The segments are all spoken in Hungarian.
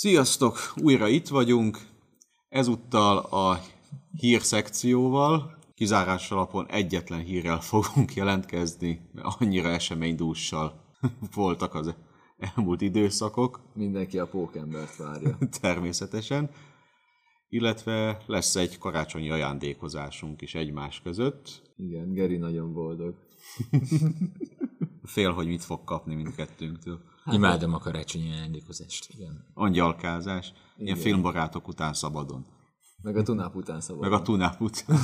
Sziasztok! Újra itt vagyunk. Ezúttal a hírszekcióval, kizárás alapon egyetlen hírrel fogunk jelentkezni, mert annyira eseménydússal voltak az elmúlt időszakok. Mindenki a pókembert várja. Természetesen. Illetve lesz egy karácsonyi ajándékozásunk is egymás között. Igen, Geri nagyon boldog. Fél, hogy mit fog kapni mindkettőnktől. Hát, Imádom a karácsonyi ajándékozást, igen. Angyalkázás, ilyen filmbarátok után szabadon. Meg a tunáp után szabadon. Meg a tunáp után.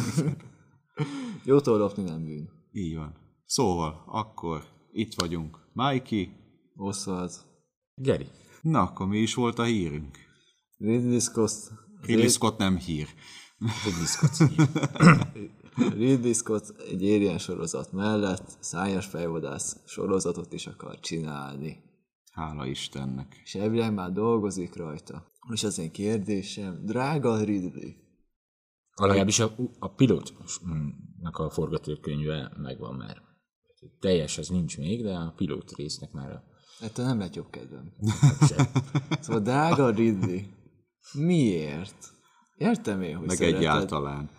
Jótól lopni nem bűn. Így van. Szóval, akkor itt vagyunk. Mikey. Oswald. Geri. Na, akkor mi is volt a hírünk? Ridley Scott. Ridley Scott nem hír. Ridley Scott hír. Ridley Scott egy Alien sorozat mellett szájas fejvadász sorozatot is akar csinálni. Hála Istennek. És elvileg már dolgozik rajta. És az én kérdésem, drága Ridley, A legalábbis a, a pilótnak a forgatókönyve megvan már. Teljes az nincs még, de a pilót résznek már a ettől nem lett jobb kedvem. sem. Szóval drága Ridley, miért? Értem én, hogy Meg szereted. egyáltalán.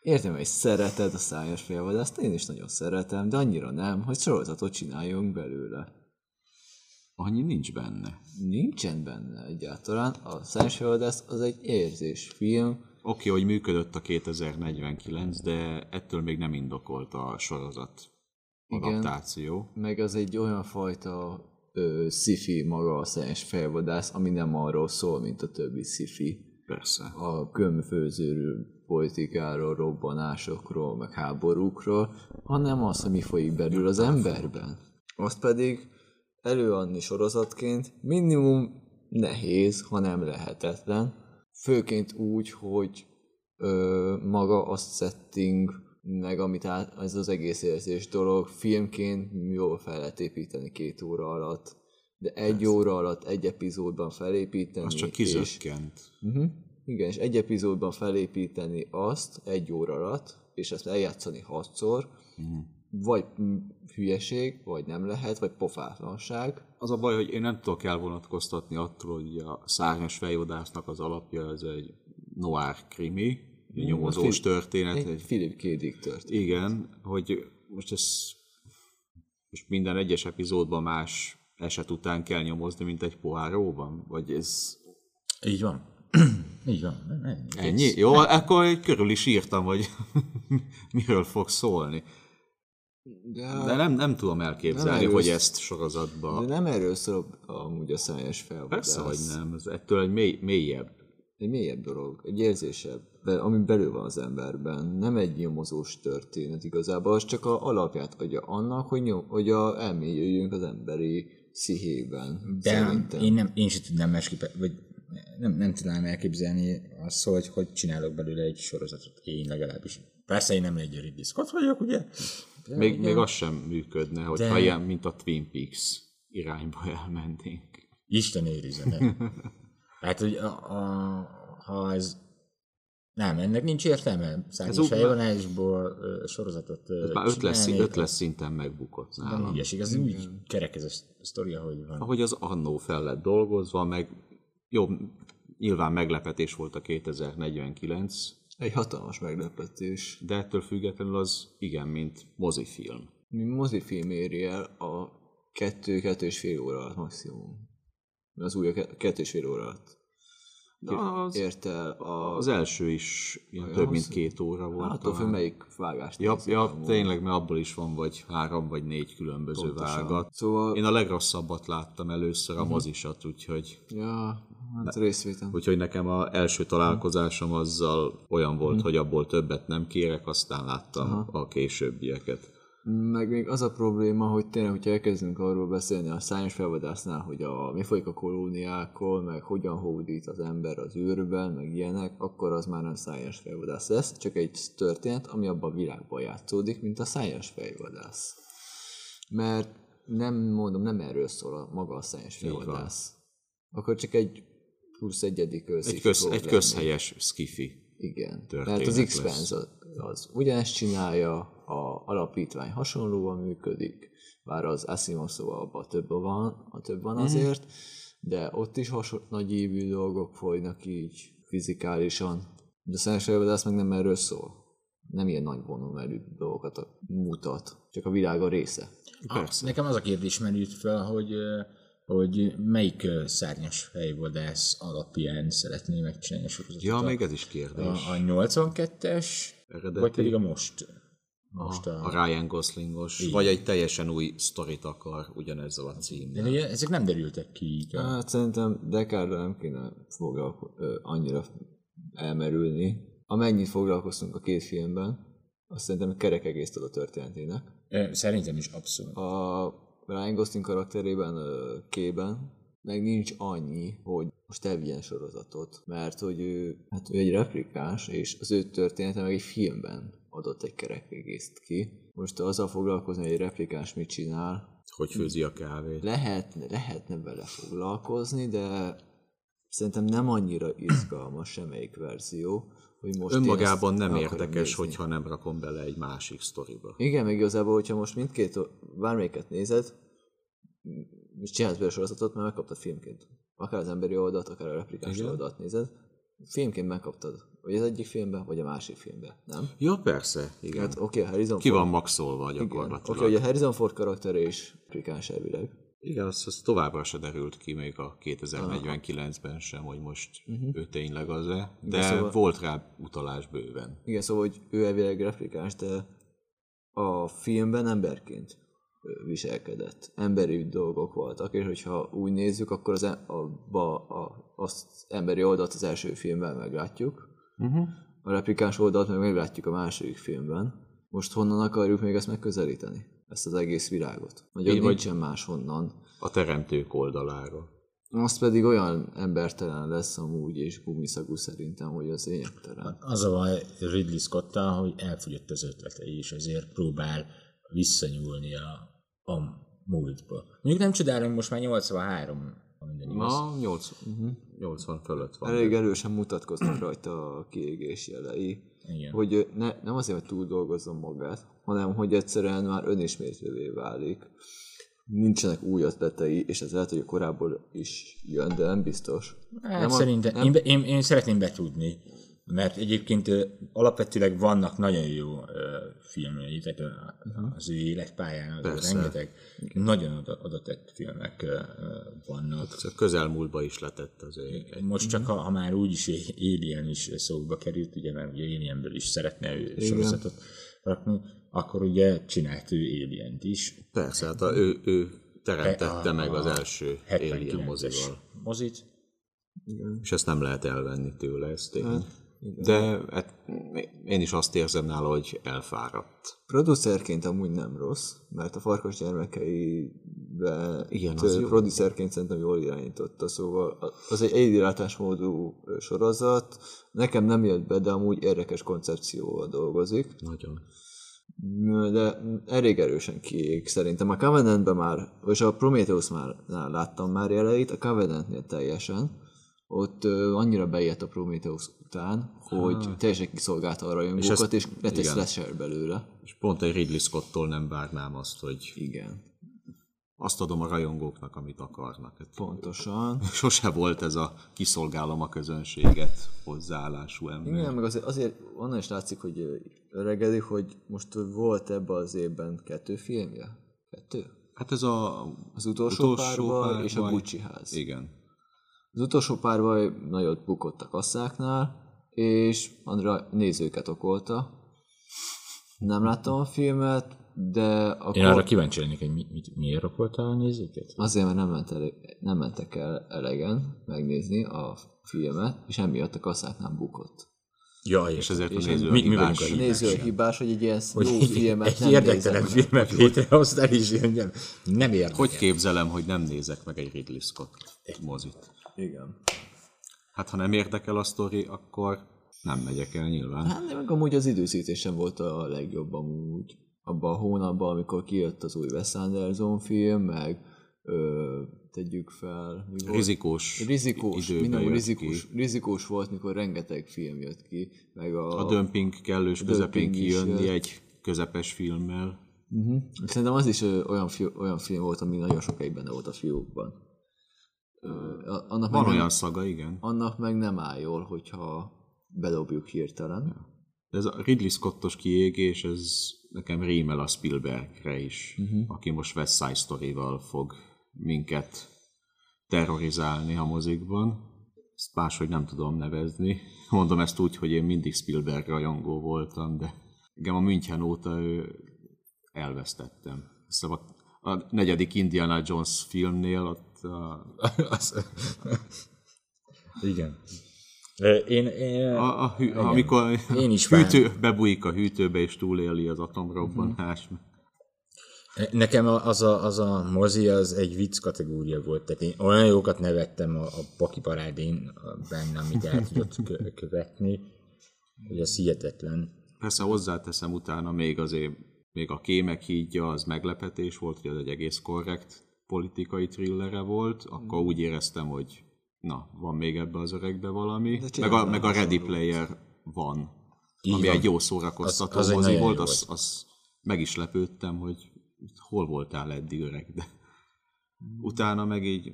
Értem, hogy szereted a szájas félvadászt, én is nagyon szeretem, de annyira nem, hogy sorozatot csináljunk belőle. Annyi nincs benne. Nincsen benne egyáltalán. A félvadász az egy érzésfilm, Oké, hogy működött a 2049, de ettől még nem indokolt a sorozat Igen. adaptáció. meg az egy olyan fajta ö, sci-fi maga a szájas félvadász, ami nem arról szól, mint a többi sci-fi. Persze. a kömfőzőről, politikáról, robbanásokról, meg háborúkról, hanem az, hogy mi folyik belül az emberben. Azt pedig előadni sorozatként minimum nehéz, ha nem lehetetlen. Főként úgy, hogy ö, maga a setting, meg amit át, ez az egész érzés dolog, filmként jól fel lehet építeni két óra alatt, de egy óra alatt egy epizódban felépíteni, Az csak és kizökkent. Uh-huh. Igen, és egy epizódban felépíteni azt egy óra alatt, és ezt eljátszani hatszor, uh-huh. Vagy mm, hülyeség, vagy nem lehet, vagy pofátlanság. Az a baj, hogy én nem tudok elvonatkoztatni attól, hogy a szárnyas fejvadásznak az alapja ez egy noir krimi, egy nyomozós Phil- történet. Egy Egy, Philip K. Dick történet. igen, hogy most ez most minden egyes epizódban más eset után kell nyomozni, mint egy poháróban? Vagy ez Így van. Így van. Nem, nem. ennyi? Jó, akkor körül is írtam, hogy miről fog szólni. De, De nem, nem tudom elképzelni, Nem hogy erős- ezt sorozatba... de nem erről szól amúgy a szájas felvadász. Persze, hogy nem. Ez ettől egy mély, mélyebb. Egy mélyebb dolog, egy érzésebb, ami belül van az emberben. Nem egy nyomozós történet igazából, az csak a alapját adja annak, hogy, nyom, hogy a, elmélyüljünk az emberi pszichében. De szerintem. én, nem, én sem tudnám másképp, vagy nem, nem tudnám elképzelni azt, hogy hogy csinálok belőle egy sorozatot. Én legalábbis. Persze én nem egy Ridley Scott vagyok, ugye? Még, még az sem működne, hogyha De- ilyen, mint a Twin Peaks irányba elmennénk. Isten őrizze, ne. Hát, hogy a, a, ha ez nem, ennek nincs értelme. Ez fejvonásból ö, sorozatot ö, Már öt lesz, öt lesz szinten megbukott Nem nálam. hülyeség, az úgy kerek ez a sztoria, hogy van. Ahogy az annó fel lett dolgozva, meg jó, nyilván meglepetés volt a 2049, Egy hatalmas meglepetés. de ettől függetlenül az igen, mint mozifilm. Mi mozifilm éri el a kettő, kettő és fél óra alatt maximum. Az új a ke- kettő és fél óra alatt. De az, Ért el a... az első is ilyen több mint két óra volt. attól függ, talán. melyik vágást Ja, ja tényleg, mert abból is van vagy három vagy négy különböző Pontosan. vágat. Szóval, Én a legrosszabbat láttam először Mhm. a mozisat, úgyhogy, ja, hát részvétem. úgyhogy nekem a első találkozásom azzal olyan volt, Mhm. hogy abból többet nem kérek, aztán láttam a későbbieket. Meg még az a probléma, hogy tényleg, hogyha elkezdünk arról beszélni a szájos felvadásznál, hogy a, mi folyik a kolóniákon, meg hogyan hódít az ember az űrben, meg ilyenek, akkor az már nem szájos felvadász lesz, csak egy történet, ami abban a világban játszódik, mint a szájos fejvadász. Mert nem mondom, nem erről szól a maga a szájos felvadász. Akkor csak egy plusz egyedik Egy, köz, egy közhelyes skifi. igen. Tehát az. X-Fans az, az ugyanezt csinálja, a alapítvány hasonlóan működik, bár az Asimov szóval abban több van, a több Mhm. van azért, de ott is hasonló nagy évű dolgok folynak így fizikálisan. De szerintem ez meg nem erről szól. Nem ilyen nagy vonalmerű dolgokat mutat, csak a világ a része. Persze. Nekem az a kérdés merült fel, hogy hogy melyik szárnyas fejvadász alapján szeretné megcsinálni a sorozatot. Ja, még ez is kérdés. a, a 82-es, Eredeti. vagy pedig a most. Most a, a, a Ryan Goslingos, vagy egy teljesen új sztorit akar ugyanezzel a címmel. de ugye ezek nem derültek ki így. A, Hát szerintem Dekárra nem kéne foglalko- annyira elmerülni. Amennyit foglalkoztunk a két filmben, azt szerintem kerek egész a történetének. Szerintem is abszolút. A Ryan Gosling karakterében, Kében, meg nincs annyi, hogy most elvigyen sorozatot, mert hogy ő, hát ő egy replikás, és az ő története meg egy filmben adott egy kerek egészt ki. Most azzal foglalkozni, hogy egy replikás mit csinál, Hogy főzi a kávét. lehetne, lehetne vele foglalkozni, de szerintem nem annyira izgalmas semmelyik verzió, hogy most Önmagában nem érdekes, nézni. hogyha nem rakom bele egy másik sztoriba. Igen, meg igazából, hogyha most mindkét, bármelyiket nézed, most csinálsz belőle sorozatot, mert megkaptad filmként. Akár az emberi oldalt, akár a replikás Igen. oldalt nézed, filmként megkaptad. Vagy az egyik filmben, vagy a másik filmben, nem? Ja, persze, igen. Hát oké, okay, Harrison Ki Ford. van maxolva gyakorlatilag. Oké, okay, hogy a Harrison Ford karaktere is replikás elvileg. Igen, az, az továbbra se derült ki még a 2049-ben sem, hogy most uh-huh. ő tényleg az-e, de szóval- volt rá utalás bőven. Igen, szóval, hogy ő elvileg replikás, de a filmben emberként viselkedett. Emberi dolgok voltak, és hogyha úgy nézzük, akkor az, em- abba, a, azt emberi oldalt az első filmben meglátjuk, Uh-huh. a replikás oldalt meg meglátjuk a második filmben. Most honnan akarjuk még ezt megközelíteni? Ezt az egész világot? Nagyon Így vagy- nincsen máshonnan. A teremtők oldaláról. Az pedig olyan embertelen lesz amúgy, és gumiszagú szerintem, hogy az lényegtelen. Az a baj Ridley scott hogy elfogyott az ötlete, és ezért próbál visszanyúlni a, a múltba. Mondjuk nem csodálom, most már 83 ha minden igaz. Ma 80, uh-huh. 80 fölött van. Elég erősen mutatkoznak rajta a kiégés jelei. Igen. Hogy ne, nem azért, hogy túl dolgozzon magát, hanem hogy egyszerűen már önismétlővé válik. Nincsenek új ötletei, és ez lehet, hogy a korábból is jön, de nem biztos. Hát nem a- szerintem, nem- én, én, én szeretném betudni, mert egyébként alapvetőleg vannak nagyon jó filmjei, tehát az ő életpályán az Persze. rengeteg nagyon oda, oda tett filmek vannak. A közelmúltba is letett azért. Egy, Most csak ha, ha már úgyis Alien is szóba került, ugye, mert ugye Alienből is szeretne ő sorozatot rakni, akkor ugye csinált ő Alien-t is. persze, hát a, ő, ő teremtette A- meg az első Alien 79-es mozival. mozit. És ezt nem lehet elvenni tőle, ez tény. Hát, De hát, én is azt érzem nála, hogy elfáradt. Producerként amúgy nem rossz, mert a Farkas gyermekeibe Igen, t- az jó. producerként szerintem jól irányította, szóval az egy egyedülátásmódú ö, sorozat, nekem nem jött be, de amúgy érdekes koncepcióval dolgozik, Nagyon. de elég erősen kiég szerintem. A Covenantben már, és a Prometheus már láttam már jeleit, a Covenantnél teljesen, ott annyira beért a Prometheus után, hogy teljesen kiszolgálta a rajongókat, és, egy igen. slasher belőle. És pont egy Ridley Scott-tól nem várnám azt, hogy Igen. azt adom a rajongóknak, amit akarnak. Hát Pontosan. Sose volt ez a kiszolgálom a közönséget hozzáállású ember. Igen, meg azért, azért onnan is látszik, hogy ö, öregedik, hogy most volt ebben az évben kettő filmje? Kettő? Hát ez a Az utolsó, utolsó párbaj és a Gucci ház. Igen. Az utolsó párbaj nagyot bukott a kasszáknál, és Andra nézőket okolta. Nem láttam a filmet, de akkor Én arra kíváncsi lennék, hogy mi, mit, miért rakolta a nézőket? azért, mert nem, ment elég, nem mentek el elegen megnézni a filmet, és emiatt a kasszáknál bukott. Ja, És ezért a néző mi- mi hibás. vagyunk a A hibás. néző a hibás, hogy egy ilyen hogy jó filmet egy nem érdektelen nézek meg. filmet létrehoztál, és ilyen nem, nem érdekel. Hogy képzelem, hogy nem nézek meg egy Ridley Scott mozit? Igen. Hát ha nem érdekel a sztori, akkor nem megyek el nyilván. Hát de meg amúgy az időszítés sem volt a legjobb amúgy. Abban a hónapban, amikor kijött az új Wes Anderson film, meg ö, tegyük fel. Mi volt? Rizikós, Rizikós, minden rizikós, ki. rizikós volt, mikor rengeteg film jött ki, meg a... A dömping kellős közepén dömping is kijönni egy közepes filmmel. uh-huh. Szerintem az is ö, olyan, fi, olyan film volt, ami nagyon sokáig benne volt a fiókban. Annak Van meg, olyan nem, szaga, igen. annak meg nem áll jól, hogyha bedobjuk hirtelen. De ez a Ridley Scottos kiégés, ez nekem rímel a Spielbergre is, uh-huh. aki most West Side Story-val fog minket terrorizálni a mozikban. Ezt máshogy nem tudom nevezni. Mondom ezt úgy, hogy én mindig Spielberg rajongó voltam, de engem a München óta ő elvesztettem. Szóval a, negyedik Indiana Jones filmnél ott Az... Igen. Én, én, a, a hű, amikor Én is hűtő, bebújik a hűtőbe és túléli az atomrobbanás. Nekem a- az a, az a mozi az egy vicc kategória volt, tehát én olyan jókat nevettem a, a Paki parádén benne, amit el tudott kö- követni, hogy az hihetetlen. Persze hozzáteszem utána még azért, még a Kémek hídja az meglepetés volt, hogy az egy egész korrekt politikai thrillere volt, akkor úgy éreztem, hogy na, van még ebbe az öregbe valami. Meg a, meg a Ready Player van, Így ami van. egy jó szórakoztató Az- az mozi nagyon volt, jó az, az meg is lepődtem, hogy hol voltál eddig öreg, de utána meg így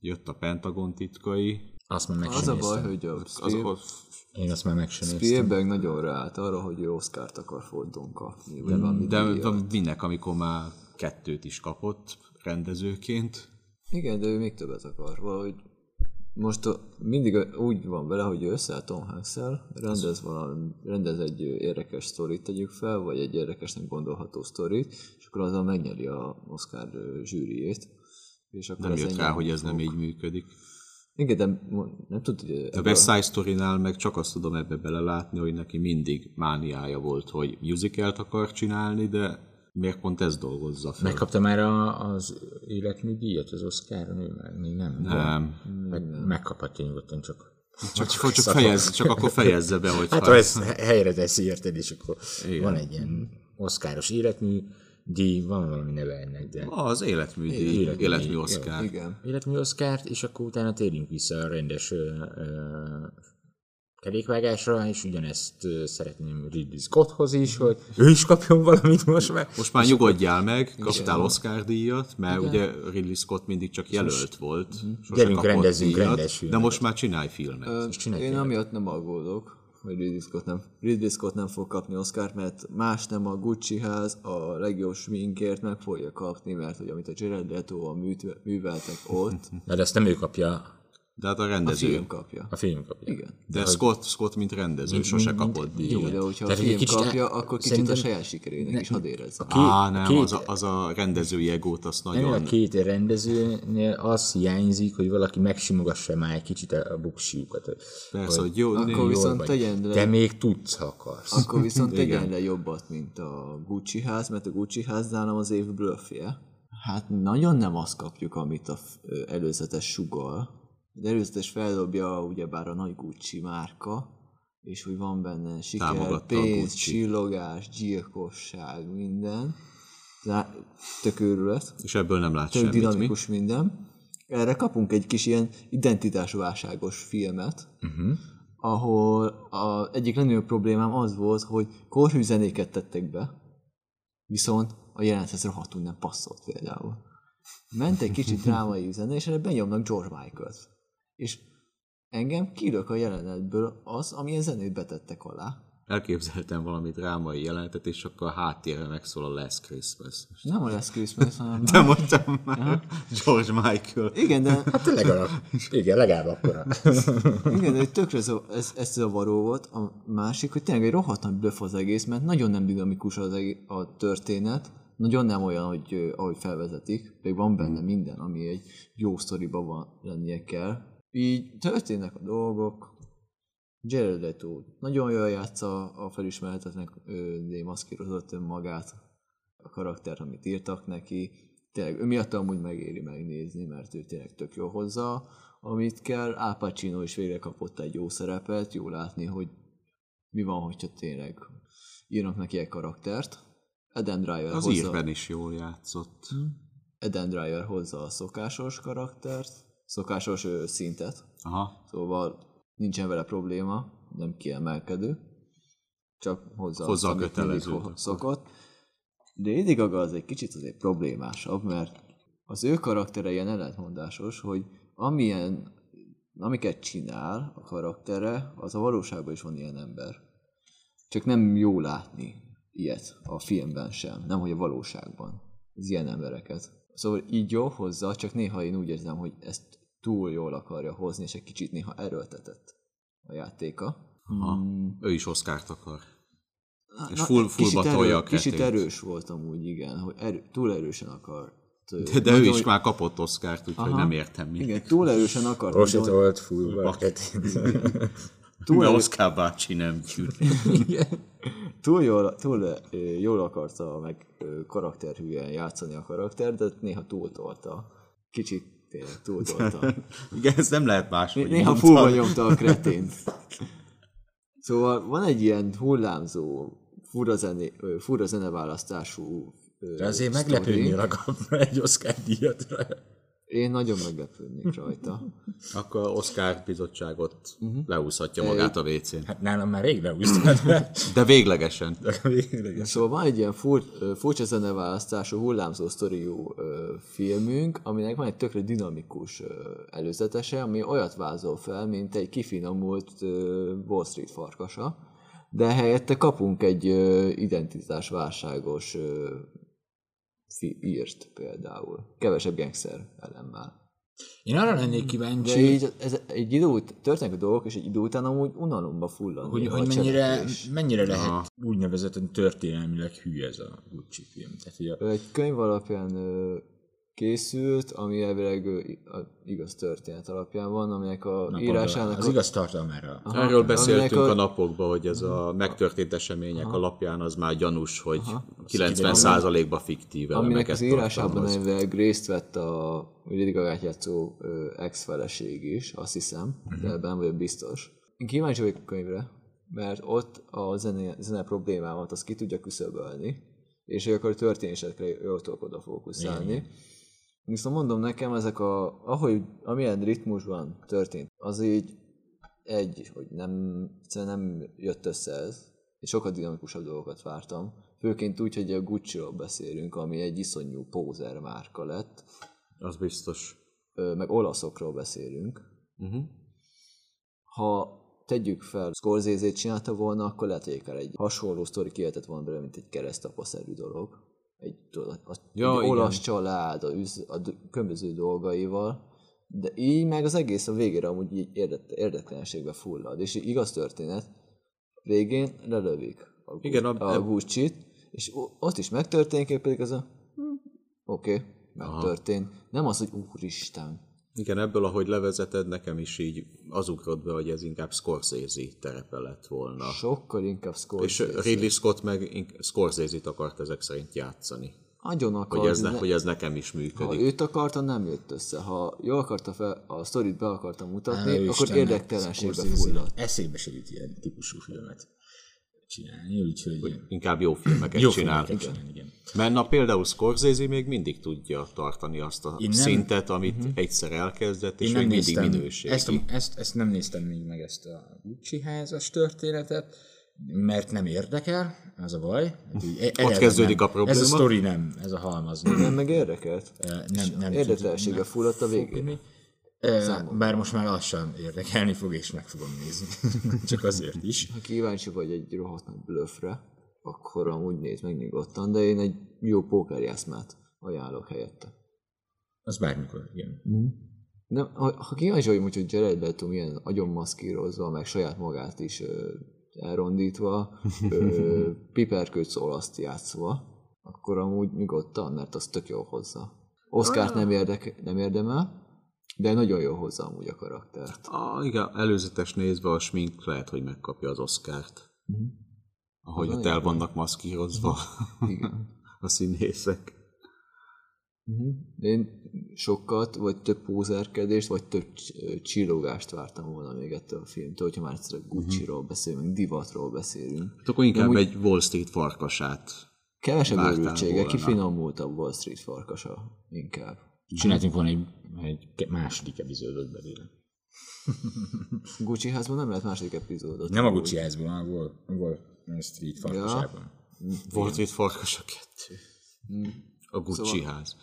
jött a Pentagon titkai, Azt már meg Az a baj, hogy a az, Spiel- az, Én azt már meg sem. Spielberg nagyon ráállt arra, hogy ő Oscar-t akar fordon kapni. De, de díjat. minek, amikor már kettőt is kapott rendezőként, Igen, de ő még többet akar. Valahogy most mindig úgy van vele, hogy összeáll Tom hanks rendez, valami, rendez egy érdekes sztorit tegyük fel, vagy egy érdekesnek gondolható sztorit, és akkor azzal megnyeri a Oscar zsűriét. És akkor nem jött rá, hogy ez nem így működik. Igen, de nem tudod, hogy A West Side Story-nál meg csak azt tudom ebbe belelátni, hogy neki mindig mániája volt, hogy musicalt akar csinálni, de miért pont ez dolgozza fel? Megkapta már a, az életműdíjat az Oscaron, ő már még nem. Nem. Meg, megkaphatja nyugodtan csak. Csak, csak, csak, fejezz, csak akkor fejezze be, hogy Hát ha ezt helyre teszi, érted, és akkor Igen. van egy ilyen oszkáros életmű, díj, van valami neve ennek, de az életmű, díj, Életmű életmű Oscar. Igen. életmű oszkárt, és akkor utána térjünk vissza a rendes ö, ö, kerékvágásra, és ugyanezt ö, szeretném Ridley Scotthoz is, hogy ő is kapjon valamit most már. Most már nyugodjál meg, kaptál Oscar díjat, mert ugye Ridley Scott mindig csak jelölt volt. Mhm. Gyerünk, kapott rendezzünk díjat, rendes De most már csinálj filmet. És csinálj Én filmet. amiatt nem aggódok, hogy Ridley Scott nem, Ridley Scott nem fog kapni Oscar, mert más nem a Gucci ház a legjobb sminkért meg fogja kapni, mert hogy amit a Jared Leto-val műt- műveltek ott, De azt nem ő kapja, De hát a a rendező. film kapja. a film kapja. Igen. De Scott, Scott, mint rendező, sosem kapott Jó, díjat. de hogyha a Tehát, hogy film kicsit kapja, el- akkor kicsit szerintem- a saját sikerének is hadd érezze. Á, nem, két- az, a, az a rendezői egót, azt Ennél a nagyon... két rendezőnél az hiányzik, hogy valaki megsimogassa már egy kicsit a a buksiukat. Persze, hogy jó, Akkor jó, viszont vagy. tegyen le, Te még tudsz, ha akarsz. akkor viszont tegyen le jobbat, mint a Gucci ház, mert a Gucci ház nálam az év blöffje. Hát nagyon nem azt kapjuk, amit a előzetes sugal. Az előzetes feldobja ugyebár a nagy Gucci márka, és hogy van benne siker, Támogatta pénz, csillogás, gyilkosság, minden. Tök őrület. és ebből nem lát tök semmit, mi? dinamikus minden. Erre kapunk egy kis ilyen identitásválságos filmet, uh-huh. ahol a egyik legnagyobb problémám az volt, hogy korhű zenéket tettek be, viszont a jelenethez rohadtul nem passzolt például. Ment egy kicsit drámai zene, és erre benyomnak George Michael-t. És engem kilök a jelenetből az, amilyen zenét betettek alá. Elképzeltem valami drámai jelenetet, és akkor a háttérre megszól a Last Christmas. Nem a lesz Christmas, hanem... De mondtam már, George Michael. Igen, de Hát legalább, igen, legalább akkora. Igen, de hogy tökre zav- ez, ez zavaró volt. A másik, hogy tényleg egy rohadt nagy bluff az egész, mert nagyon nem dinamikus az egész, a történet, nagyon nem olyan, hogy ahogy felvezetik, még van benne minden, ami egy jó sztoriba van lennie kell. Így történnek a dolgok, Jared Leto nagyon jól játsza a felismerhetetlen ö, démaszkírozott önmagát, a karaktert, amit írtak neki. Tényleg, ő miatt amúgy megéri megnézni, mert ő tényleg tök jó hozza, amit kell. Al Pacino is végre kapott egy jó szerepet, jó látni, hogy mi van, hogyha tényleg írnak neki egy karaktert. Eden Driver Az hozza, írben is jól játszott. Eden Driver hozza a szokásos karaktert, szokásos szintet, Aha. szóval nincsen vele probléma, nem kiemelkedő, csak Hozza azt, a akkor. szokott. De Lady Gaga az egy kicsit azért problémásabb, mert az ő karaktere ilyen ellentmondásos, hogy amilyen, amiket csinál a karaktere, az a valóságban is van ilyen ember. Csak nem jó látni ilyet a filmben sem, nem hogy a valóságban. Az ilyen embereket. Szóval így jó hozzá, csak néha én úgy érzem, hogy ezt túl jól akarja hozni, és egy kicsit néha erőltetett a játéka. Aha. Ő is Oszkárt akar. És Na, full, fullba kicsit, a kicsit erős voltam úgy, igen, hogy erő, túl erősen akart. De, de ő is már kapott Oszkárt, úgyhogy Aha. nem értem mi. Igen, túl erősen akart. Rossi hogy- tolt fullba. túl, De erő, Oszkár bácsi nem túl, jól, túl jól akarta meg karakterhűen játszani a karakter, de néha túltolta. Kicsit tényleg túltolta. Igen, ez nem lehet más. Né- Néha fullba nyomta a kretént. Szóval van egy ilyen hullámzó, fura, zené, fura zeneválasztású De azért sztori. kapna egy Oscar díjat. Én nagyon meglepődnék rajta. Akkor Oszkár bizottságot uh-huh. leúszhatja magát a WC-n. Hát nálam már rég leúsztad. De véglegesen. Végleges. Szóval van egy ilyen fur, furcsa zeneválasztású, hullámzó sztoriú filmünk, aminek van egy tökre dinamikus előzetese, ami olyat vázol fel, mint egy kifinomult Wall Street farkasa, de helyette kapunk egy identitásválságos írt például. Kevesebb gangster elemmel. Én arra lennék De kíváncsi, így ez, egy idő ut- történnek a dolgok, és egy idő után amúgy unalomba fullad. hogy, hogy mennyire, cselekvés. mennyire lehet úgynevezett történelmileg hű ez a Gucci film. Tehát, hogy a, egy könyv alapján készült, ami elvileg a igaz történet alapján van, aminek a a- írásának az a, igaz tartalmára. Aha, Erről beszéltünk aminek a napokban, hogy ez a megtörtént események alapján az már gyanús, hogy kiderül. 90%-ba fiktív aminek az írásában elvileg részt vett a Lady Gaga-t játszó ex-feleség is, azt hiszem, Mhm. de ebben vagyok biztos. Én kíváncsi vagyok a könyvre, mert ott a zene, zene problémámat azt ki tudja küszöbölni, és akkor a történésekre jól tudok oda fókuszálni. Viszont mondom nekem, ezek a, ahogy, amilyen ritmusban történt, az így egy, hogy nem, egyszerűen nem jött össze ez, és sokkal dinamikusabb dolgokat vártam. Főként úgy, hogy a Gucci-ról beszélünk, ami egy iszonyú pózer márka lett, Az biztos. ö, meg olaszokról beszélünk. Uh-huh. Ha tegyük fel, Scorsese-t csinálta volna, akkor lehet, hogy egy hasonló sztori kihetett volna belőle, mint egy keresztapaszerű dolog. Egy, tudod, a, Ja, egy olasz család, a, a d- különböző dolgaival, de így meg az egész a végére amúgy így érdet, érdektelenségbe fullad. És igaz történet, végén lelövik a, Igen, a- a, a Gucci-t, és ott is megtörténik, pedig az a hm, oké, okay, megtörtént. Nem az, hogy úristen, Igen, ebből, ahogy levezeted, nekem is így az ugrott be, hogy ez inkább Scorsese terepe lett volna. sokkal inkább És Scorsese. Ridley Scott meg Scorsese-t akart ezek szerint játszani. Nagyon akar, Hogy ez, ne, ne- hogy ez nekem is Ha működik. őt akarta, nem jött össze. Ha jól akarta fel, a sztorit be akarta mutatni, Á, akkor Istennek, érdektelenségbe fulladt. Eszébe se jut ilyen típusú filmet csinálni, úgyhogy Inkább jó filmeket jó csinál. filmeket csinálni, igen. Mert na például Scorsese még mindig tudja tartani azt a Én nem- szintet, amit uh-huh. egyszer elkezdett, és Én még nem mindig néztem, minőségi. ezt, a, ezt, ezt nem néztem még meg ezt a Gucci házas történetet, mert nem érdekel, az a baj. Hát e- eleve kezdődik nem. a probléma. Ez a sztori nem, ez a halmaz nem, Nem meg érdekelt? nem, nem Érdektelenségbe fulladt a végén. fogni. E, Bár most már lassan érdekelni fog, és meg fogom nézni. Csak azért is. Ha kíváncsi vagy egy rohadt nagy blöffre, akkor amúgy néz meg nyugodtan, de én egy jó pókerjászmát ajánlok helyette. Az bármikor, igen. Nem, ha, ha kíváncsi vagy, hogy Jared Leto milyen agyon maszkírozva, meg saját magát is ö, elrondítva, ö, piperkőc olaszt játszva, akkor amúgy nyugodtan, mert az tök jó hozza. Oscárt nem, érdek, nem érdemel, de nagyon jó hozza amúgy a karaktert. Ah, igen, előzetes nézve a smink lehet, hogy megkapja az Oscárt. Uh-huh. Ahogy ott el vannak maszkírozva Igen. a színészek. Én sokat, vagy több pózerkedést, vagy több cs- csillogást vártam volna még ettől a filmtől, hogyha már egyszer Gucci-ról beszélünk, divatról beszélünk. Hát akkor inkább egy Wall Street farkasát. Kevesebb volna. kifinomultabb Wall Street farkasa inkább. Csináltunk volna egy, egy második epizódot belőle. Gucci házban nem lehet második epizódot. Nem a Gucci házban, a Wall, Wall Street farkasában. Wall Street farkas a kettő. A Gucci Szóval- ház.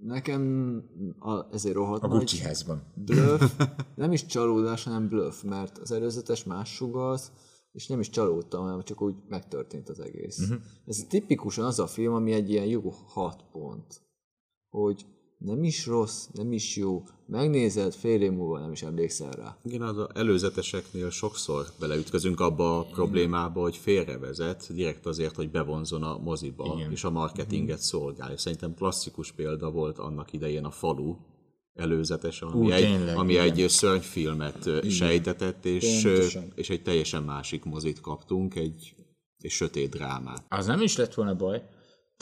nekem a, ezért rohadt A nagy Gucci házban. bluff, nem is csalódás, hanem bluff, mert az előzetes más sugalt, és nem is csalódtam, hanem csak úgy megtörtént az egész. Uh-huh. Ez tipikusan az a film, ami egy ilyen jó hat pont, hogy nem is rossz, nem is jó, megnézed, fél év múlva nem is emlékszel rá. Igen, az előzeteseknél sokszor beleütközünk abba a problémába, hogy félrevezet, direkt azért, hogy bevonzon a moziba, Igen. és a marketinget szolgálja. Szerintem klasszikus példa volt annak idején a falu előzetes, ami, Ú, egy, tényleg, ami igen. egy szörnyfilmet ö, sejtetett, és, Pontosan. és egy teljesen másik mozit kaptunk, egy, egy sötét drámát. Az nem is lett volna baj,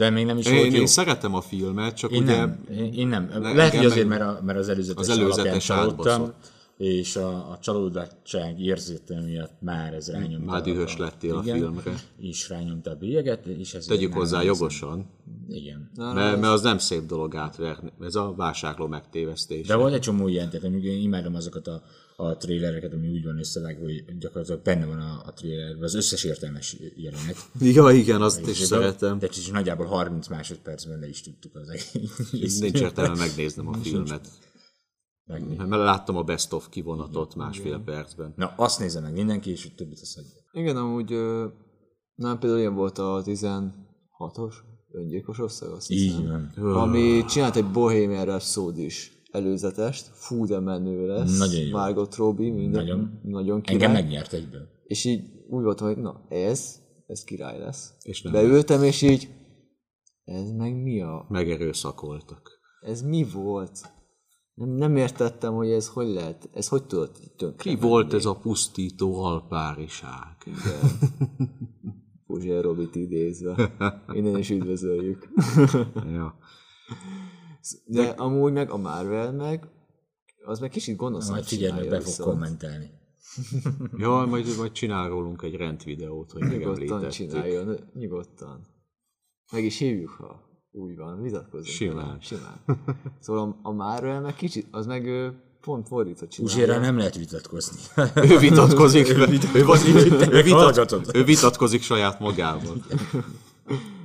de még nem is Én, volt jó. én szeretem a filmet, csak Én ugye nem, én, én nem. Ne- Lehet, hogy azért, mert, a, mert az előzetes, Az előzetes csalódtam, és a, a csalódottság érzete miatt már ez rányomta. már dühös lettél a igen, filmre. És rányomta a bélyeget, és ez Tegyük hozzá jogosan, Igen. Na, mert, mert az nem szép dolog átverni. Ez a vásárló megtévesztés. De volt egy csomó ilyen, tehát én imádom azokat a, a trélereket, ami úgy van összevágva, hogy gyakorlatilag benne van a, a trélerben az összes értelmes jelenet. Ja, igen, azt is És szeretem. De is nagyjából 30 másodpercben le is tudtuk az egész. Nincs értelme megnéznem a filmet. Megnézni. Mert láttam a best of kivonatot másfél percben. Na, azt nézze meg mindenki, és többit azt hagyja. Igen, amúgy nem például ilyen volt a 16-os öngyilkos ország, azt hiszem. Így van. Ami csinált egy Bohemian Rhapsody is előzetest, fú de menő lesz. Nagyon jó. Margot Robbie, minden, Nagyon. nagyon király. Engem megnyert egyből. És így úgy voltam, hogy na ez, ez király lesz. És nem Beültem, és így, ez meg mi a, Megerőszakoltak. ez mi volt? Nem, nem értettem, hogy ez hogy lehet, ez hogy tudott tönkre Mi volt ez a pusztító alpáriság? Puzsér Robit idézve. Innen is üdvözöljük. Ja. De amúgy meg a Marvel meg, az meg kicsit gonoszan Majd figyelj, meg be fog viszont. kommentelni. Jaj, majd, majd csinál rólunk egy rendvideót, hogy Nyugodtan csináljon, nyugodtan. Meg is hívjuk, ha úgy van, vitatkozunk. Simán. vele, Simán. Szóval a, a Marvel meg kicsit, az meg ö, pont fordítva csinálja. Uzsérrel nem lehet vitatkozni. Ő vitatkozik, ő, vitat, ő, vitat, Hallgatod. ő vitatkozik saját magával.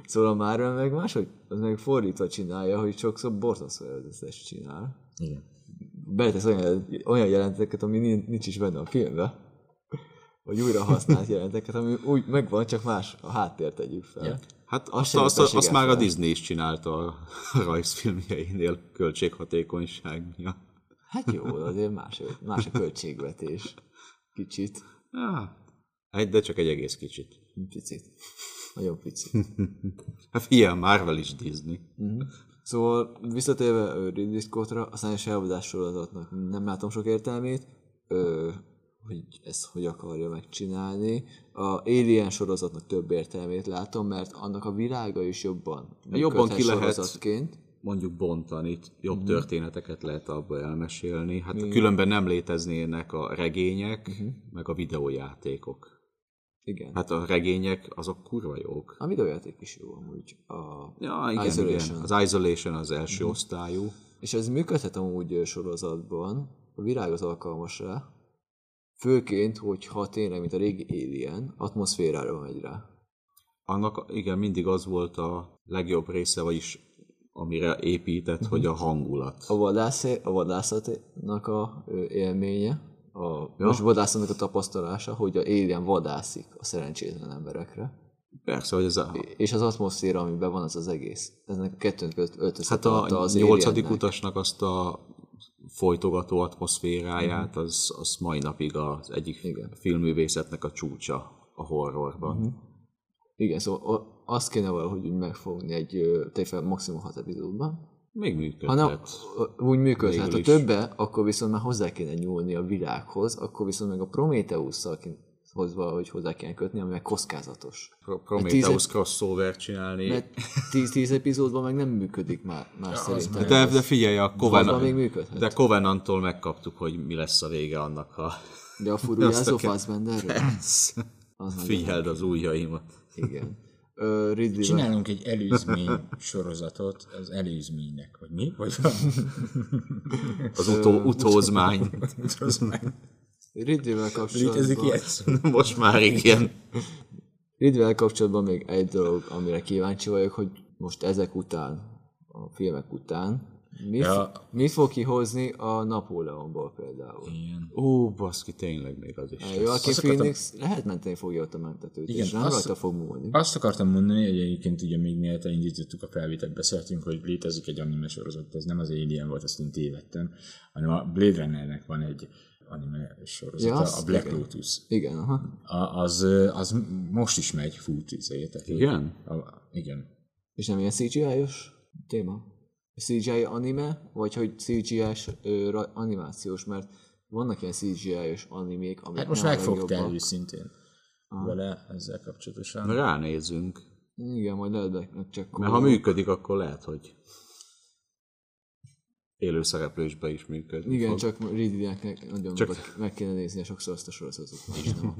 Szóval a Marvel meg máshogy, az meg fordítva csinálja, hogy sokszor borzasztó előzetes csinál. Igen. Beletesz olyan, olyan jelenteket, ami nin- nincs is benne a filmben. Vagy újra használt jelenteket, ami úgy megvan, csak más a háttért tegyük fel. Ja. Hát Azt azt, azt, azt már a. Disney is csinálta a rajzfilmjeinél költséghatékonyság miatt. Hát jó, azért más, más a költségvetés. Kicsit. Ah, egy, de csak egy egész kicsit. Picit. Nagyon picit. Hát ilyen Marvel is Disney. Szóval visszatérve Ridley Scottra, a szányos elvadás sorozatnak nem látom sok értelmét, ö, hogy ezt hogy akarja megcsinálni. A Alien sorozatnak több értelmét látom, mert annak a világa is jobban Jobban működhet ki lehet mondjuk bontani, jobb Mhm. történeteket lehet abba elmesélni. Hát különben nem léteznének a regények, Mhm. meg a videójátékok. Igen. Hát, a regények azok kurva jók. a videójáték is jó amúgy. A Ja, igen, Isolation. igen. Az Isolation az első Mhm. osztályú. És ez működhet amúgy sorozatban, a világ az alkalmas rá, főként, hogyha tényleg, mint a régi Alien, atmoszférára megy rá. Annak igen, mindig az volt a legjobb része, vagyis amire épített, Mhm. hogy a hangulat. A, vadász, a vadászatnak a élménye, a ja. most vadászatnak a tapasztalása, hogy a Alien vadászik a szerencsétlen emberekre, Persze, hogy ez a, és az atmoszféra, amiben van az az egész. Ennek a kettőn között hát a az nyolcadik Aliennek. utasnak azt a folytogató atmoszféráját, Mhm. az, az mai napig az egyik Igen. filmművészetnek a csúcsa a horrorban. Mhm. Igen, szóval azt kéne valahogy megfogni egy tényleg maximum hat epizódban. Még működhet. Hanem úgy működhet, ha többe, akkor viszont már hozzá kéne nyúlni a világhoz, akkor viszont meg a Prometheus-szal hozzá, hogy hozzá kéne kötni, ami meg kockázatos. Pro- Prometheus crossover csinálni. Mert 10-10 epizódban meg nem működik már, más szerintem. De, de figyelj, a Covenant, de Covenanttól megkaptuk, hogy mi lesz a vége annak, ha De a furujázó Fassbenderről? Figyeld az ujjaimat. Igen. Ö, Ridley Csinálunk egy előzmény sorozatot az előzménynek, vagy mi? Vagy Az utó, utózmány. Ridley-vel Létezik kapcsolatban, ilyen szó? Most már igen. Ridley-vel kapcsolatban még egy dolog, amire kíváncsi vagyok, hogy most ezek után, a filmek után, Mit, Ja. mit fog kihozni a Napóleonból például? Igen. Ó, baszki, tényleg még az is. Jó, aki Azt akartam- Phoenix lehet menteni fogja ott a mentetőt, Igen, és nem azt- rajta fog múlni. Azt akartam mondani, hogy egyébként ugye még mielőtt elindítottuk a felvételt, beszéltünk, hogy létezik egy anime sorozat, ez nem az Alien volt, azt én tévedtem, hanem a Blade Runnernek van egy anime sorozata, Ja, azt a Black igen. Lotus. Igen, aha. A, az, az most is megy fut, izé, tehát Igen? A, igen. És nem ilyen CGI-os téma? CGI anime, vagy hogy CGI-s ö, animációs, mert vannak ilyen CGI-os animék, amik Hát most megfogtál legjobbak. őszintén vele ezzel kapcsolatosan. Ránézzünk. Igen, majd lehet csak Mert ha működik, akkor lehet, hogy élő szereplésbe is működik. Igen, fog. csak Ridleynek nagyon Csak- meg kéne nézni sokszor azt a sorozatot.